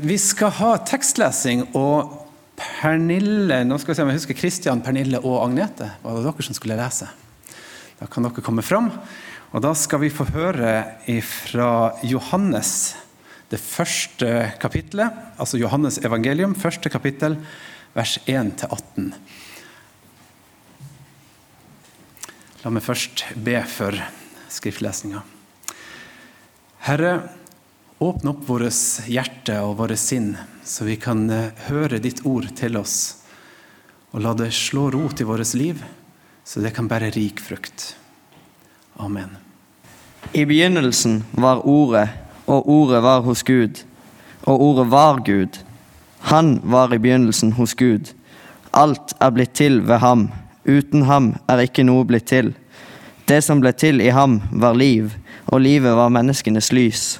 Vi skal ha tekstlesing, og Pernille nå skal vi se om jeg husker Kristian, Pernille og Agnete var det dere som skulle lese. Da kan dere komme fram. Og da skal vi få høre fra Johannes, det første kapittelet, altså Johannes evangelium, første kapittel, vers 1-18. La meg først be for skriftlesninga. Herre, åpne opp vårt hjerte og våre sinn, så vi kan eh, høre ditt ord til oss, og la det slå rot i vårt liv, så det kan bære rik frukt. Amen. I begynnelsen var Ordet, og Ordet var hos Gud, og Ordet var Gud. Han var i begynnelsen hos Gud. Alt er blitt til ved ham. Uten ham er ikke noe blitt til. Det som ble til i ham, var liv, og livet var menneskenes lys.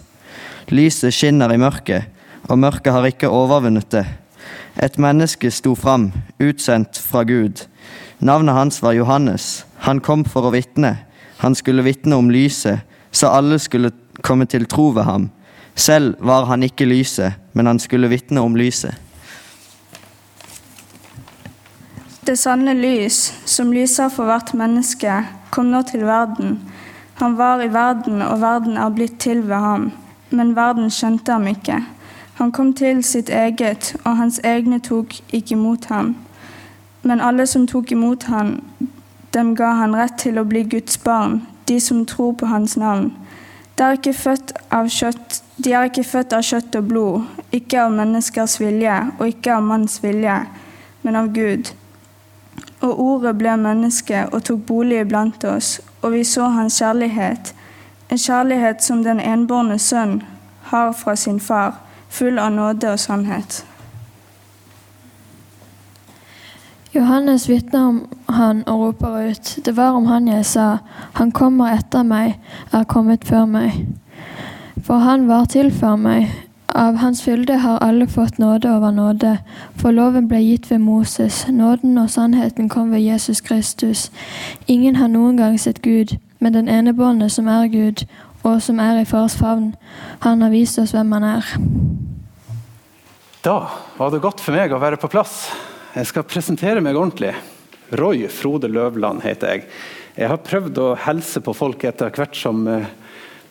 Lyset skinner i mørket, og mørket har ikke overvunnet det. Et menneske sto fram, utsendt fra Gud. Navnet hans var Johannes. Han kom for å vitne. Han skulle vitne om lyset, så alle skulle komme til tro ved ham. Selv var han ikke lyset, men han skulle vitne om lyset. Det sanne lys, som lyser for hvert menneske, kom nå til verden. Han var i verden, og verden er blitt til ved ham, men verden skjønte ham ikke. Han kom til sitt eget, og hans egne tok ikke imot ham. Men alle som tok imot ham, dem ga han rett til å bli Guds barn, de som tror på hans navn. De er ikke født av kjøtt, de er ikke født av kjøtt og blod, ikke av menneskers vilje og ikke av manns vilje, men av Gud. Og ordet ble menneske og tok bolig iblant oss, og vi så hans kjærlighet, en kjærlighet som den enbårne sønn har fra sin far, full av nåde og sannhet. Johannes vitner om han og roper ut, det var om han jeg sa, han kommer etter meg, er kommet før meg. For han var til for meg, av hans fylde har alle fått nåde over nåde, for loven ble gitt ved Moses, nåden og sannheten kom ved Jesus Kristus. Ingen har noen gang sett Gud, men den enebårne som er Gud, og som er i fars favn, han har vist oss hvem han er. Da var det godt for meg å være på plass. Jeg skal presentere meg ordentlig. Roy Frode Løvland heter jeg. Jeg har prøvd å helse på folk etter hvert som uh,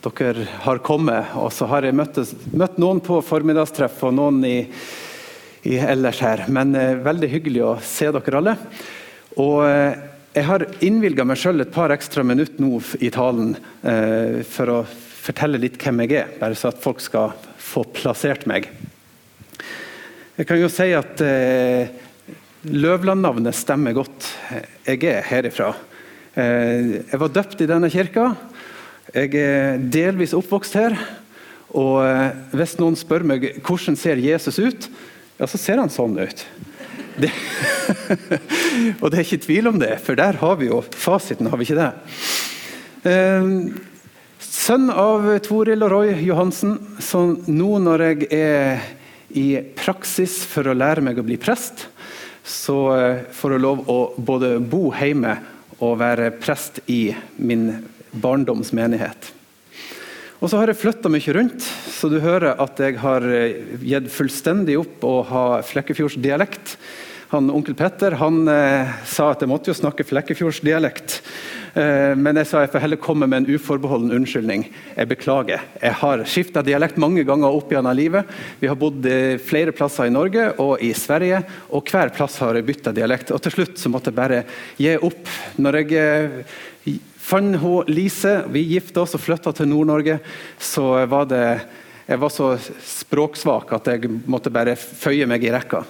dere har kommet. Og så har jeg møtt, møtt noen på formiddagstreff og noen i, i ellers her. Men uh, veldig hyggelig å se dere alle. Og uh, jeg har innvilga meg sjøl et par ekstra minutter nå i talen for å fortelle litt hvem jeg er, bare så at folk skal få plassert meg. Jeg kan jo si at Løvland-navnet stemmer godt. Jeg er herifra. Eh, jeg var døpt i denne kirka. Jeg er delvis oppvokst her. Og eh, hvis noen spør meg hvordan ser Jesus ut, ja, så ser han sånn ut. Det. og det er ikke tvil om det, for der har vi jo fasiten, har vi ikke det? Eh, sønn av Toril og Roy Johansen, så nå når jeg er i praksis for å lære meg å bli prest, så eh, får jeg lov å både bo hjemme og være prest i min barndoms menighet. Og så har jeg flytta mye rundt, så du hører at jeg har eh, gitt fullstendig opp å ha flekkefjordsdialekt. Han, onkel Petter han eh, sa at jeg måtte jo snakke flekkefjordsdialekt. Eh, men jeg sa jeg får heller komme med en uforbeholden unnskyldning. Jeg beklager. Jeg har skifta dialekt mange ganger opp gjennom livet. Vi har bodd eh, flere plasser i Norge og i Sverige, og hver plass har jeg bytta dialekt. Og til slutt så måtte jeg bare gi opp. Når jeg eh, fant hun Lise, vi gifta oss og flytta til Nord-Norge, så var det jeg var så språksvak at jeg måtte bare føye meg i rekka.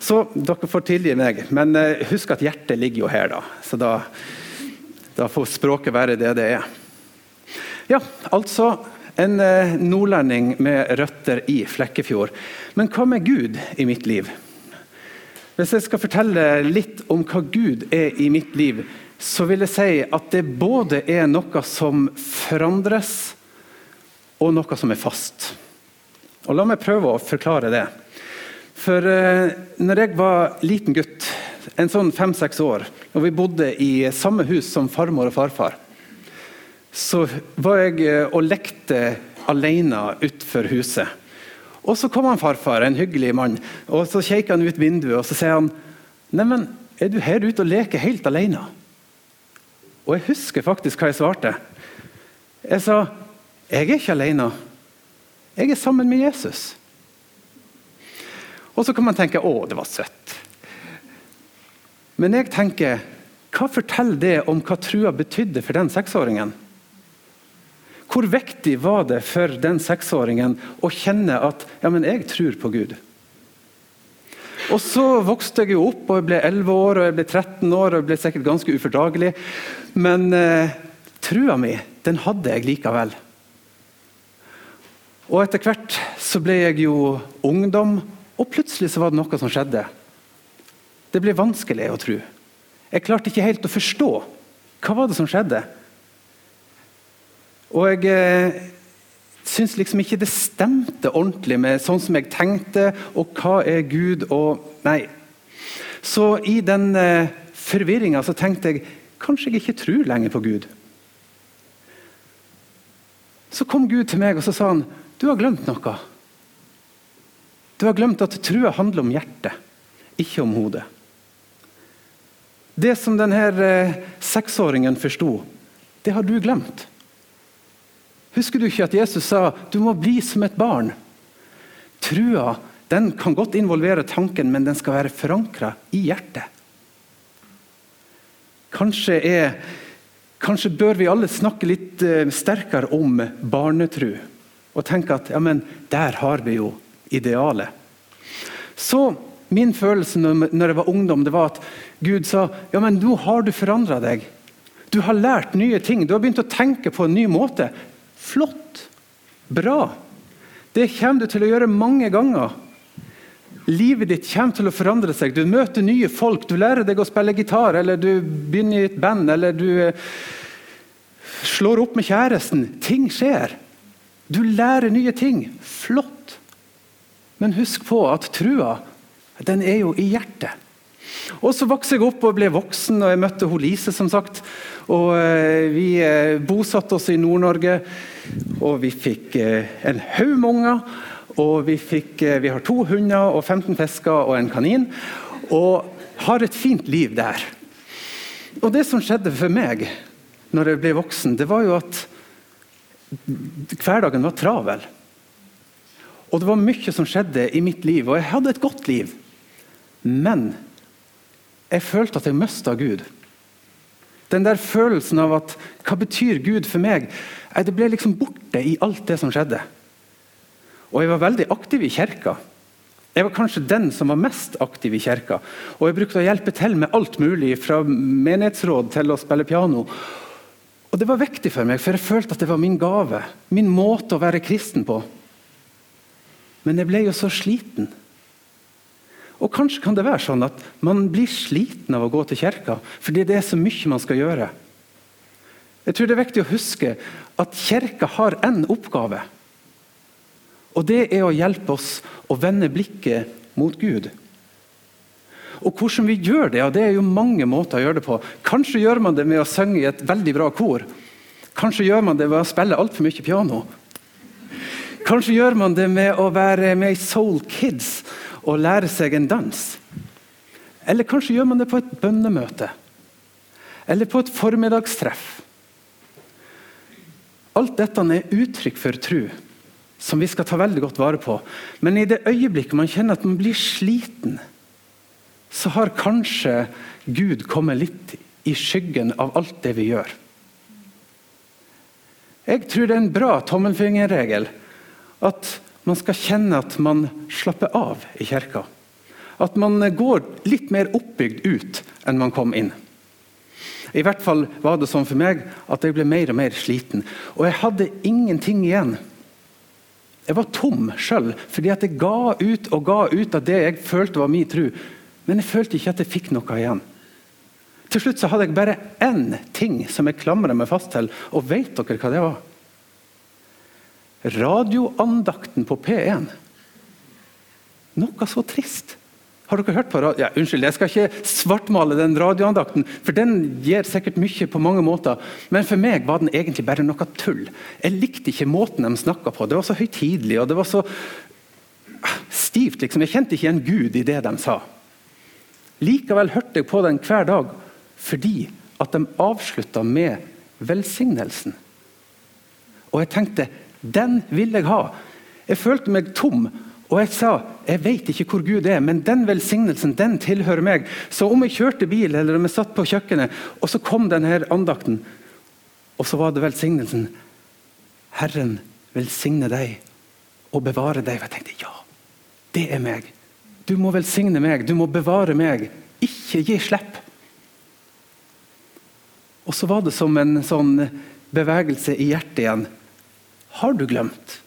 Så dere får tilgi meg, men husk at hjertet ligger jo her, da. Så da da får språket være det det er. Ja, altså en eh, nordlending med røtter i Flekkefjord. Men hva med Gud i mitt liv? Hvis jeg skal fortelle litt om hva Gud er i mitt liv, så vil jeg si at det både er noe som forandres, og noe som er fast. Og La meg prøve å forklare det. For eh, når jeg var liten gutt, en sånn fem-seks år, og vi bodde i samme hus som farmor og farfar, så var jeg eh, og lekte alene utenfor huset. Og så kom han farfar, en hyggelig mann, og så kjekker han ut vinduet og så sier han, Neimen, er du her ute og leker helt alene? Og jeg husker faktisk hva jeg svarte. Jeg sa jeg er ikke alene. Jeg er sammen med Jesus. Og så kan man tenke å, det var søtt. Men jeg tenker, hva forteller det om hva trua betydde for den seksåringen? Hvor viktig var det for den seksåringen å kjenne at ja, men jeg tror på Gud? Og Så vokste jeg jo opp, og jeg ble 11 år og jeg ble 13 år og jeg ble sikkert ganske ufordragelig. Men eh, trua mi, den hadde jeg likevel. Og Etter hvert så ble jeg jo ungdom, og plutselig så var det noe som skjedde. Det ble vanskelig å tro. Jeg klarte ikke helt å forstå. Hva var det som skjedde? Og jeg eh, syns liksom ikke det stemte ordentlig med sånn som jeg tenkte, og hva er Gud og Nei. Så i den eh, forvirringa så tenkte jeg kanskje jeg ikke tror lenger på Gud. Så kom Gud til meg og så sa han, du har glemt noe. Du har glemt at trua handler om hjertet, ikke om hodet. Det som denne eh, seksåringen forsto, det har du glemt. Husker du ikke at Jesus sa du må bli som et barn? Trua den kan godt involvere tanken, men den skal være forankra i hjertet. Kanskje, er, kanskje, bør vi alle snakke litt eh, sterkere om barnetru. Og tenke at ja, men der har vi jo idealet. Så Min følelse når jeg var ungdom, det var at Gud sa ja, men nå har du forandra deg. Du har lært nye ting. Du har begynt å tenke på en ny måte. Flott. Bra. Det kommer du til å gjøre mange ganger. Livet ditt kommer til å forandre seg. Du møter nye folk. Du lærer deg å spille gitar, eller du begynner i et band, eller du eh, slår opp med kjæresten. Ting skjer. Du lærer nye ting. Flott. Men husk på at trua den er jo i hjertet. Og Så vokste jeg opp og ble voksen, og jeg møtte hun Lise. som sagt. Og eh, Vi eh, bosatte oss i Nord-Norge, og vi fikk en haug med unger. Og vi, fikk, vi har to hunder og 15 fisker og en kanin. Og har et fint liv der. Og Det som skjedde for meg når jeg ble voksen, det var jo at hverdagen var travel. Og det var mye som skjedde i mitt liv, og jeg hadde et godt liv. Men jeg følte at jeg mista Gud. Den der følelsen av at hva betyr Gud for meg? Det ble liksom borte i alt det som skjedde. Og jeg var veldig aktiv i kirka. Jeg var kanskje den som var mest aktiv i kirka. Og jeg brukte å hjelpe til med alt mulig, fra menighetsråd til å spille piano. Og Det var viktig for meg, for jeg følte at det var min gave. Min måte å være kristen på. Men jeg ble jo så sliten. Og Kanskje kan det være sånn at man blir sliten av å gå til kirka fordi det er så mye man skal gjøre. Jeg tror det er viktig å huske at kirka har én oppgave. Og det er å hjelpe oss å vende blikket mot Gud. Og Hvordan vi gjør det, ja, det er jo mange måter å gjøre det på. Kanskje gjør man det med å synge i et veldig bra kor. Kanskje gjør man det ved å spille altfor mye piano. Kanskje gjør man det med å være med i Soul Kids og lære seg en dans. Eller kanskje gjør man det på et bønnemøte. Eller på et formiddagstreff. Alt dette er uttrykk for tro, som vi skal ta veldig godt vare på. Men i det øyeblikket man kjenner at man blir sliten, så har kanskje Gud kommet litt i skyggen av alt det vi gjør. Jeg tror det er en bra tommelfingerregel at man skal kjenne at man slapper av i kirka. At man går litt mer oppbygd ut enn man kom inn. I hvert fall var det sånn for meg at jeg ble mer og mer sliten. Og jeg hadde ingenting igjen. Jeg var tom sjøl, fordi jeg ga ut og ga ut av det jeg følte var min tro. Men jeg følte ikke at jeg fikk noe igjen. Til slutt så hadde jeg bare én ting som jeg klamra meg fast til, og vet dere hva det var? Radioandakten på P1. Noe så trist. Har dere hørt på radio? Ja, unnskyld, jeg skal ikke svartmale den radioandakten, for den gir sikkert mye på mange måter. Men for meg var den egentlig bare noe tull. Jeg likte ikke måten de snakka på. Det var så høytidelig og det var så stivt. liksom. Jeg kjente ikke igjen Gud i det de sa. Likevel hørte jeg på den hver dag fordi at de avslutta med velsignelsen. Og jeg tenkte den vil jeg ha. Jeg følte meg tom. Og jeg sa jeg vet ikke hvor Gud er, men den velsignelsen den tilhører meg. Så om jeg kjørte bil eller om jeg satt på kjøkkenet, og så kom denne andakten, og så var det velsignelsen Herren velsigne deg og bevare deg. Og jeg tenkte ja, det er meg. Du må velsigne meg, du må bevare meg. Ikke gi slipp. Og så var det som en sånn bevegelse i hjertet igjen. Har du glemt?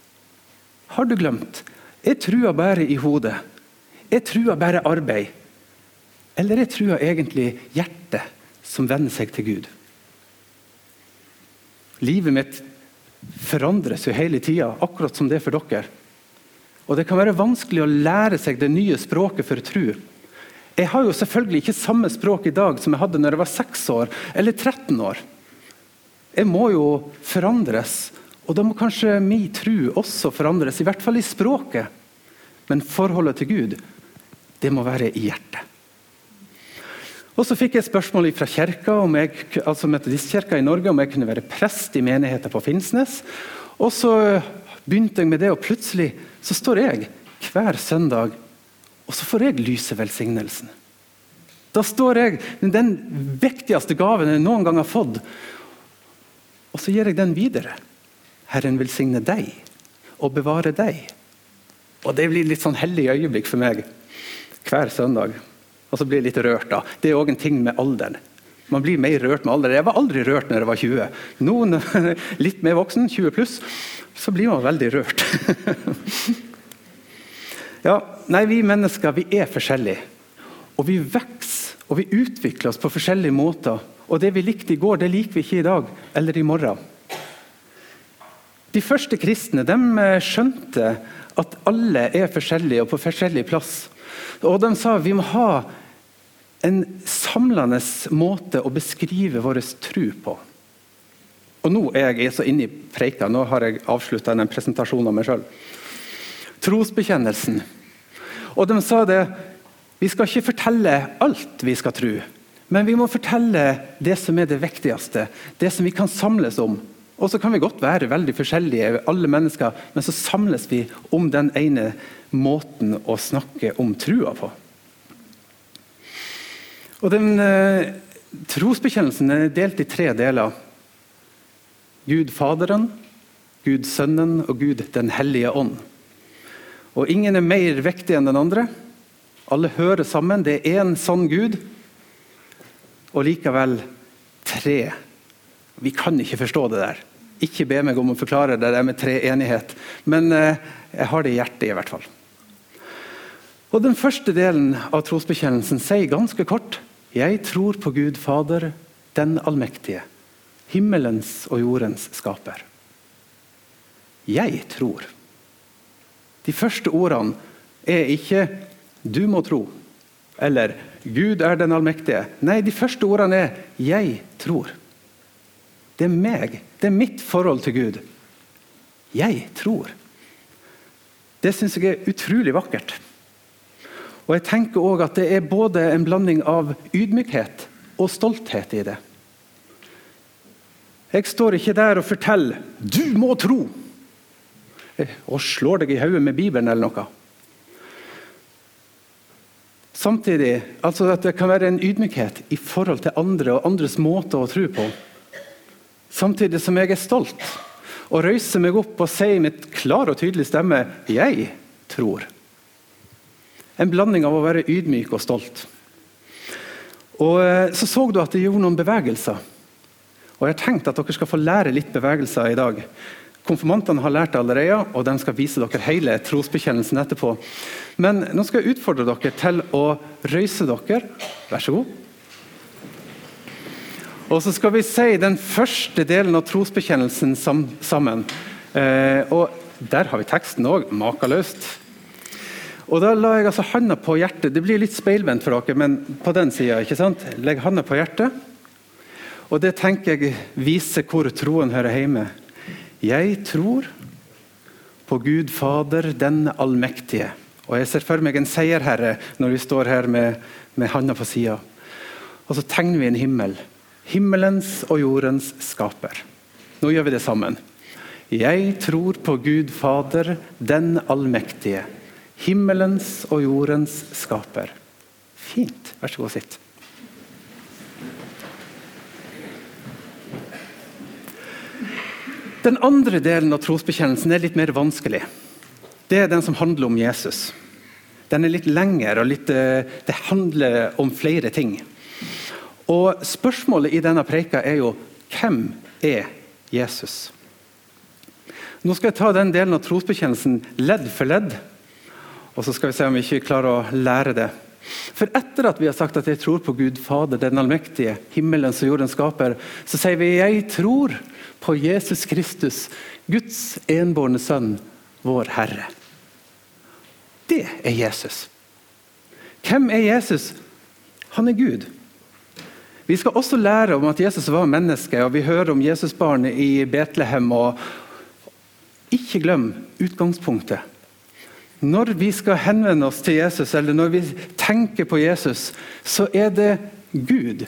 Har du glemt? Er trua bare i hodet? Er trua bare arbeid? Eller er trua egentlig hjertet som venner seg til Gud? Livet mitt forandres jo hele tida, akkurat som det er for dere. Og Det kan være vanskelig å lære seg det nye språket for tru. Jeg har jo selvfølgelig ikke samme språk i dag som jeg hadde når jeg var 6 år eller 13 år. Jeg må jo forandres, og da må kanskje min tro også forandres, i hvert fall i språket. Men forholdet til Gud, det må være i hjertet. Og Så fikk jeg spørsmål fra kirka, altså metodistkirka i Norge om jeg kunne være prest i menigheten på Finnsnes. Og så begynte jeg med det, og plutselig så står jeg hver søndag og så får jeg lyse velsignelsen. Da står jeg med den viktigste gaven jeg noen gang har fått, og så gir jeg den videre. Herren velsigne deg og bevare deg. Og Det blir litt sånn hellig øyeblikk for meg hver søndag. Og så blir jeg litt rørt. da. Det er òg en ting med alderen. Man blir mer rørt med alder. Jeg var aldri rørt når jeg var 20. Noen litt mer voksen, 20 pluss, så blir man veldig rørt. ja, nei, Vi mennesker vi er forskjellige. Og vi vokser og vi utvikler oss på forskjellige måter. Og Det vi likte i går, det liker vi ikke i dag eller i morgen. De første kristne de eh, skjønte at alle er forskjellige og på forskjellig plass. Og De sa vi må ha en samlende måte å beskrive vår tro på. Og Nå er jeg så inne i preika, nå har jeg avslutta en presentasjon av meg sjøl. Trosbekjennelsen. Og de sa det Vi skal ikke fortelle alt vi skal tro, men vi må fortelle det som er det viktigste, det som vi kan samles om. Og så kan vi godt være veldig forskjellige, alle mennesker, men så samles vi om den ene måten å snakke om trua på. Og den eh, Trosbekjennelsen er delt i tre deler. Gud Faderen, Gud Sønnen og Gud Den hellige ånd. Og Ingen er mer viktig enn den andre. Alle hører sammen. Det er én sann Gud, og likevel tre. Vi kan ikke forstå det der. Ikke be meg om å forklare det der med treenighet, men eh, jeg har det i hjertet i hvert fall. Og Den første delen av trosbekjennelsen sier ganske kort jeg tror på Gud Fader, den allmektige, himmelens og jordens skaper. Jeg tror. De første ordene er ikke 'du må tro' eller 'Gud er den allmektige'. Nei, de første ordene er 'jeg tror'. Det er meg. Det er mitt forhold til Gud. Jeg tror. Det syns jeg er utrolig vakkert. Og jeg tenker også at Det er både en blanding av ydmykhet og stolthet i det. Jeg står ikke der og forteller 'du må tro' og slår deg i hodet med Bibelen eller noe. Samtidig altså at det kan være en ydmykhet i forhold til andre og andres måte å tro på. Samtidig som jeg er stolt og røyser meg opp og sier i mitt klare og tydelige stemme 'jeg tror'. En blanding av å være ydmyk og stolt. Og eh, Så så du at det gjorde noen bevegelser. Og Jeg har tenkt at dere skal få lære litt bevegelser i dag. Konfirmantene har lært det allerede, og de skal vise dere hele trosbekjennelsen etterpå. Men nå skal jeg utfordre dere til å røyse dere. Vær så god. Og så skal vi si den første delen av trosbekjennelsen sammen. Eh, og Der har vi teksten òg. Makeløst. Og Da la jeg altså handa på hjertet. Det blir litt speilvendt for dere, men på den sida. Legg handa på hjertet. Og det tenker jeg viser hvor troen hører hjemme. Jeg tror på Gud Fader, den allmektige, Og jeg ser for meg en seierherre når vi står her med, med handa på sida. Og så tegner vi en himmel. Himmelens og jordens skaper. Nå gjør vi det sammen. Jeg tror på Gud Fader, den allmektige. Himmelens og jordens skaper. Fint. Vær så god, sitt. Den andre delen av trosbekjennelsen er litt mer vanskelig. Det er den som handler om Jesus. Den er litt lengre, og litt, eh, det handler om flere ting. Og Spørsmålet i denne preika er jo hvem er Jesus? Nå skal jeg ta den delen av trosbekjennelsen ledd for ledd. Og så skal vi se om vi ikke klarer å lære det. For etter at vi har sagt at jeg tror på Gud Fader, den allmektige, himmelens og jordens skaper, så sier vi jeg tror på Jesus Kristus, Guds enbårne sønn, vår Herre. Det er Jesus. Hvem er Jesus? Han er Gud. Vi skal også lære om at Jesus var menneske, og vi hører om Jesusbarnet i Betlehem. og Ikke glem utgangspunktet. Når vi skal henvende oss til Jesus, eller når vi tenker på Jesus, så er det Gud.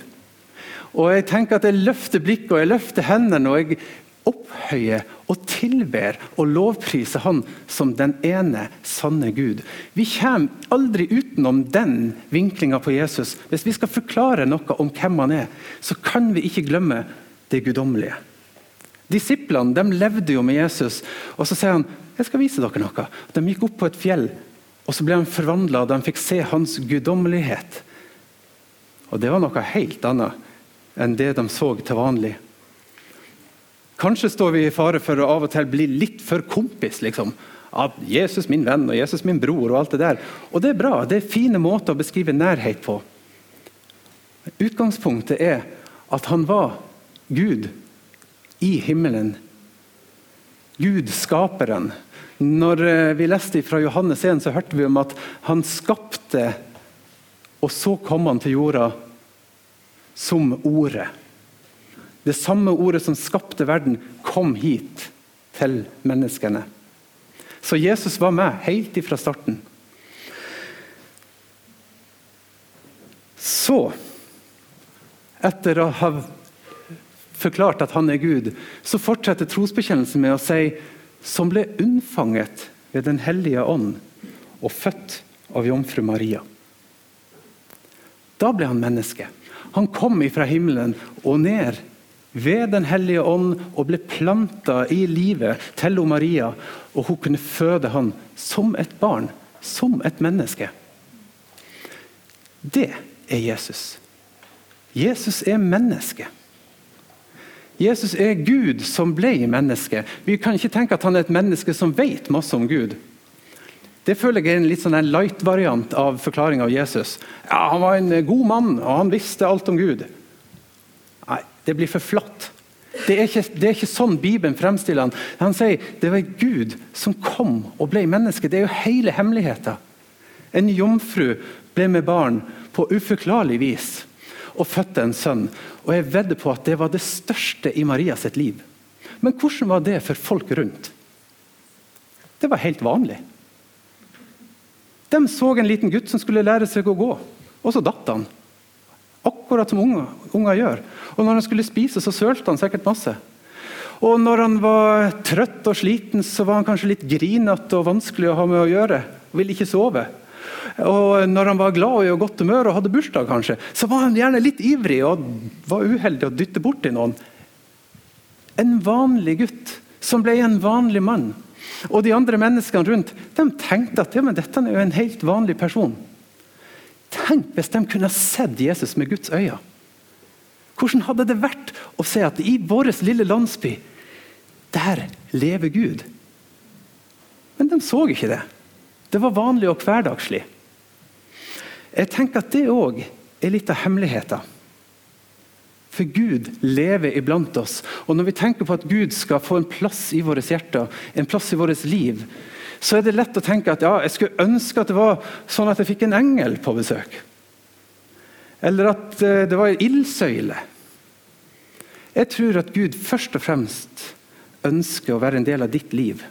Og jeg tenker at jeg løfter blikket og jeg løfter hendene og jeg opphøyer og tilber og lovpriser Han som den ene sanne Gud. Vi kommer aldri utenom den vinklinga på Jesus. Hvis vi skal forklare noe om hvem han er, så kan vi ikke glemme det guddommelige. Disiplene de levde jo med Jesus, og så sier han jeg skal vise dere noe. De gikk opp på et fjell, og så ble han forvandla, og de fikk se hans guddommelighet. Og Det var noe helt annet enn det de så til vanlig. Kanskje står vi i fare for å av og til bli litt for kompis. liksom. Av 'Jesus min venn' og 'Jesus min bror' og alt det der. Og det er bra. Det er fine måter å beskrive nærhet på. Utgangspunktet er at han var Gud i himmelen. Gud, skaperen. Når eh, vi leste fra Johannes 1, så hørte vi om at han skapte, og så kom han til jorda som Ordet. Det samme ordet som skapte verden, kom hit til menneskene. Så Jesus var med helt ifra starten. Så, etter å ha forklart at han er Gud, så fortsetter trosbekjennelsen med å si som ble unnfanget ved Den hellige ånd og født av jomfru Maria. Da ble han menneske. Han kom ifra himmelen og ned ved Den hellige ånd og ble planta i livet til Maria. Og hun kunne føde han som et barn, som et menneske. Det er Jesus. Jesus er menneske. Jesus er Gud som ble menneske. Vi kan ikke tenke at han er et menneske som vet masse om Gud. Det føler jeg er en litt sånn light-variant av forklaringa av Jesus. Ja, Han var en god mann, og han visste alt om Gud. Det blir for flatt. Det er, ikke, det er ikke, sånn Bibelen fremstiller han. Han sier det var Gud som kom og ble menneske. Det er jo hele hemmeligheten. En jomfru ble med barn på uforklarlig vis og fødte en sønn. Og Jeg vedder på at det var det største i Marias liv. Men hvordan var det for folk rundt? Det var helt vanlig. De så en liten gutt som skulle lære seg å gå, og så datt han. Akkurat som unger, unger gjør. Og når han skulle spise, så sølte han sikkert masse. Og når han var trøtt og sliten, så var han kanskje litt grinete og vanskelig å ha med å gjøre. Og ville ikke sove. Og når han var glad og i godt humør og hadde bursdag, kanskje, så var han gjerne litt ivrig og var uheldig å dytte borti noen. En vanlig gutt som ble en vanlig mann. Og de andre menneskene rundt de tenkte at ja, dette er jo en helt vanlig person. Tenk hvis de kunne sett Jesus med Guds øyne. Hvordan hadde det vært å se at i vår lille landsby, der lever Gud? Men de så ikke det. Det var vanlig og hverdagslig. Jeg tenker at det òg er litt av hemmeligheten. For Gud lever iblant oss. Og når vi tenker på at Gud skal få en plass i våre hjerter, en plass i vårt liv, så er det lett å tenke at ja, jeg skulle ønske at det var sånn at jeg fikk en engel på besøk. Eller at eh, det var en ildsøyle. Jeg tror at Gud først og fremst ønsker å være en del av ditt liv.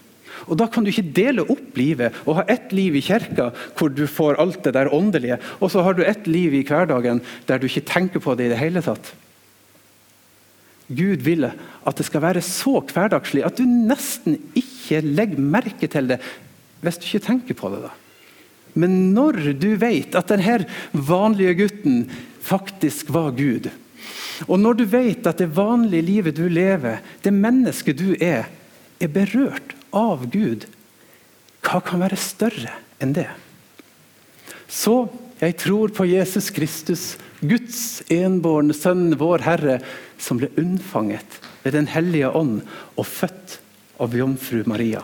Og Da kan du ikke dele opp livet og ha ett liv i kirka hvor du får alt det der åndelige, og så har du ett liv i hverdagen der du ikke tenker på det i det hele tatt. Gud vil at det skal være så hverdagslig at du nesten ikke legger merke til det hvis du ikke tenker på det. da. Men når du vet at denne vanlige gutten faktisk var Gud, og når du vet at det vanlige livet du lever, det mennesket du er, er berørt av Gud, hva kan være større enn det? Så jeg tror på Jesus Kristus, Guds enbårne sønn, vår Herre, som ble unnfanget ved Den hellige ånd og født av jomfru Maria.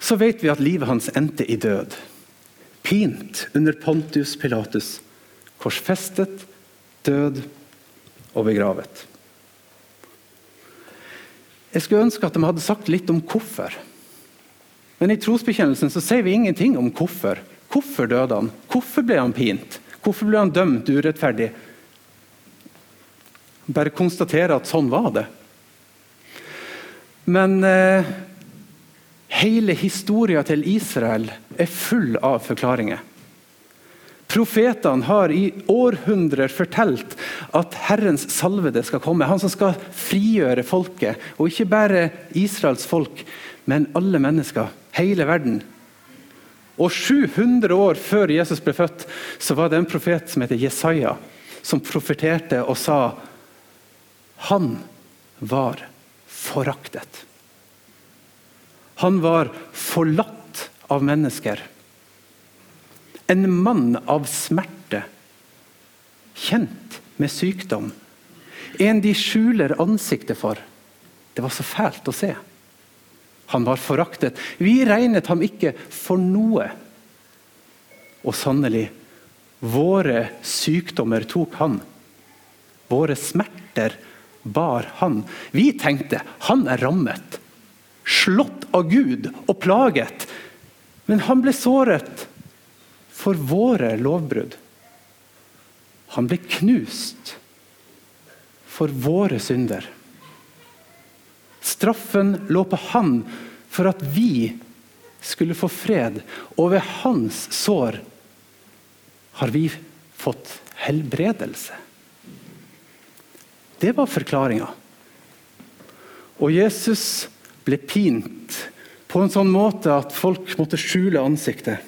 Så vet vi at livet hans endte i død. Pint under Pontius Pilatus, korsfestet, død og begravet. Jeg skulle ønske at de hadde sagt litt om hvorfor. Men i trosbekjennelsen så sier vi ingenting om hvorfor. Hvorfor døde han? Hvorfor ble han pint? Hvorfor ble han dømt urettferdig? Bare konstatere at sånn var det. Men eh, hele historien til Israel er full av forklaringer. Profetene har i århundrer fortalt at Herrens salvede skal komme. Han som skal frigjøre folket, og ikke bare Israels folk, men alle mennesker. Hele verden. Og 700 år før Jesus ble født, så var det en profet som heter Jesaja, som profeterte og sa han var foraktet. Han var forlatt av mennesker. En mann av smerte, kjent med sykdom. En de skjuler ansiktet for. Det var så fælt å se. Han var foraktet. Vi regnet ham ikke for noe. Og sannelig, våre sykdommer tok han. Våre smerter bar han. Vi tenkte han er rammet, slått av Gud og plaget. Men han ble såret for våre lovbrudd. Han ble knust for våre synder. Straffen lå på han for at vi skulle få fred, og ved hans sår har vi fått helbredelse. Det var forklaringa. Og Jesus ble pint på en sånn måte at folk måtte skjule ansiktet.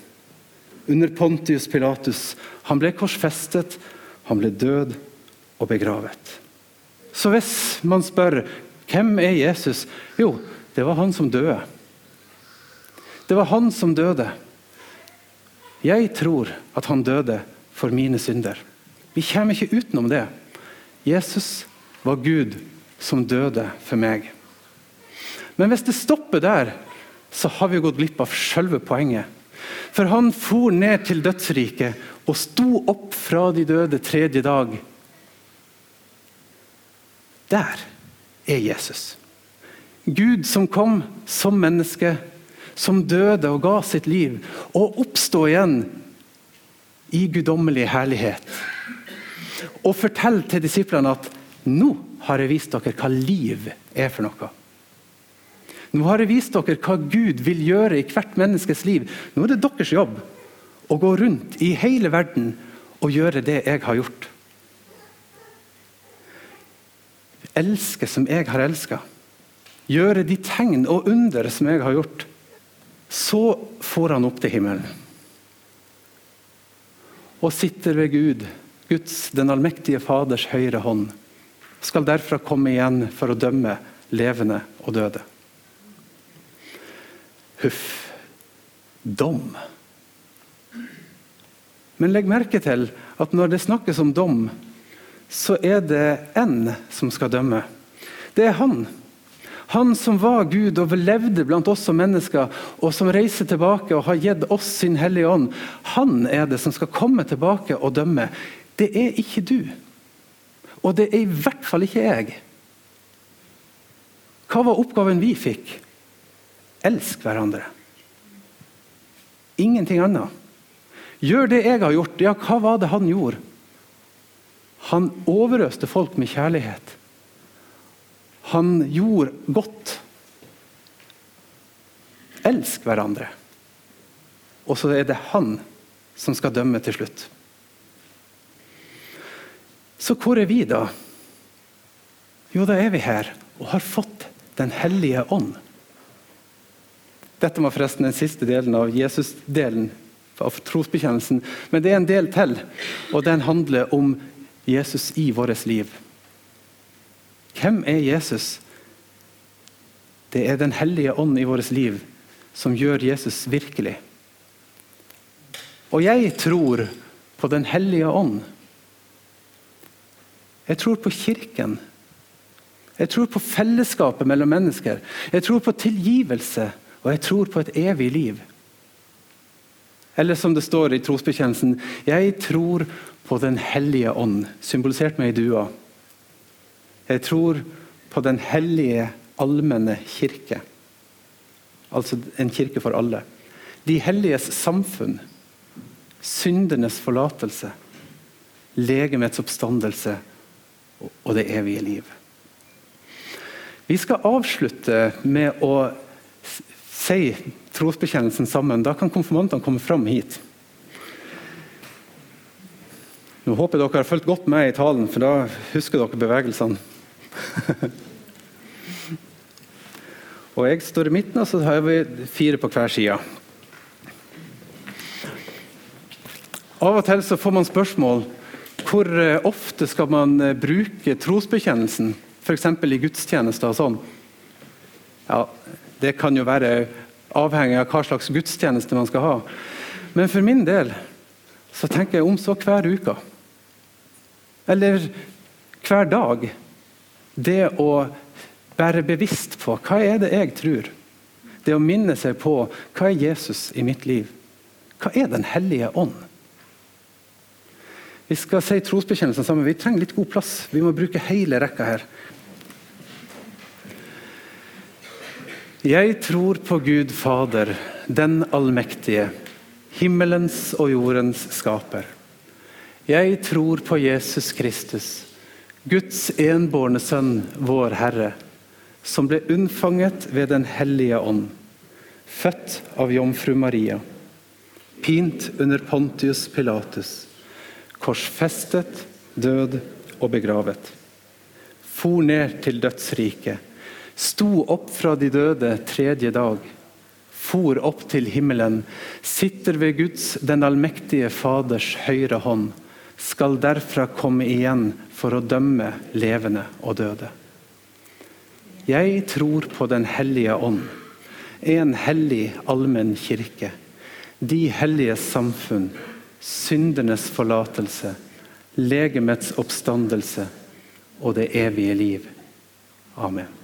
Under Pontius Pilatus. Han ble korsfestet, han ble død og begravet. Så hvis man spør hvem er Jesus? Jo, det var han som døde. Det var han som døde. Jeg tror at han døde for mine synder. Vi kommer ikke utenom det. Jesus var Gud som døde for meg. Men hvis det stopper der, så har vi gått glipp av selve poenget. For han for ned til dødsriket og sto opp fra de døde tredje dag. Der er Jesus. Gud som kom som menneske, som døde og ga sitt liv, og oppstå igjen i guddommelig herlighet. Og fortell til disiplene at nå har jeg vist dere hva liv er for noe. Nå har jeg vist dere hva Gud vil gjøre i hvert menneskes liv. Nå er det deres jobb å gå rundt i hele verden og gjøre det jeg har gjort. Elske som jeg har elska. Gjøre de tegn og under som jeg har gjort. Så får han opp til himmelen. Og sitter ved Gud, Guds, den allmektige Faders høyre hånd skal derfra komme igjen for å dømme levende og døde. Huff. Dom. Men legg merke til at når det snakkes om dom, så er det én som skal dømme. Det er han. Han som var Gud og levde blant oss som mennesker, og som reiser tilbake og har gitt oss sin Hellige Ånd. Han er det som skal komme tilbake og dømme. Det er ikke du. Og det er i hvert fall ikke jeg. Hva var oppgaven vi fikk? Elsk hverandre. Ingenting annet. Gjør det jeg har gjort. Ja, hva var det han gjorde? Han overøste folk med kjærlighet. Han gjorde godt. elsk hverandre. Og så er det han som skal dømme til slutt. Så hvor er vi da? Jo, da er vi her og har fått Den hellige ånd. Dette var forresten den siste delen av Jesus-delen av trosbekjennelsen. Men det er en del til, og den handler om Jesus i vårt liv. Hvem er Jesus? Det er Den hellige ånd i vårt liv som gjør Jesus virkelig. Og jeg tror på Den hellige ånd. Jeg tror på Kirken. Jeg tror på fellesskapet mellom mennesker. Jeg tror på tilgivelse, og jeg tror på et evig liv. Eller som det står i trosbekjennelsen Jeg tror på Den hellige ånd, symbolisert med ei due. Jeg tror på Den hellige allmenne kirke. Altså en kirke for alle. De helliges samfunn. Syndenes forlatelse. Legemets oppstandelse og det evige liv. Vi skal avslutte med å si trosbekjennelsen sammen. Da kan konfirmantene komme fram hit. Nå håper jeg dere har fulgt godt med i talen, for da husker dere bevegelsene. og Jeg står i midten, og så har vi fire på hver side. Av og til så får man spørsmål hvor eh, ofte skal man eh, bruke trosbekjennelsen, f.eks. i gudstjenester og sånn. Ja, Det kan jo være avhengig av hva slags gudstjeneste man skal ha. Men for min del så tenker jeg om så hver uke. Eller hver dag. Det å være bevisst på hva er det jeg tror. Det å minne seg på hva er Jesus i mitt liv. Hva er Den hellige ånd? Vi skal si trosbekjennelsen sammen. Vi trenger litt god plass. Vi må bruke hele rekka her. Jeg tror på Gud Fader, den allmektige, himmelens og jordens skaper. Jeg tror på Jesus Kristus, Guds enbårne sønn, vår Herre, som ble unnfanget ved Den hellige ånd, født av jomfru Maria, pint under Pontius Pilatus, korsfestet, død og begravet. For ned til dødsriket, sto opp fra de døde tredje dag, for opp til himmelen, sitter ved Guds, den allmektige Faders høyre hånd, skal derfra komme igjen for å dømme levende og døde. Jeg tror på Den hellige ånd, en hellig allmenn kirke, de hellige samfunn, syndernes forlatelse, legemets oppstandelse og det evige liv. Amen.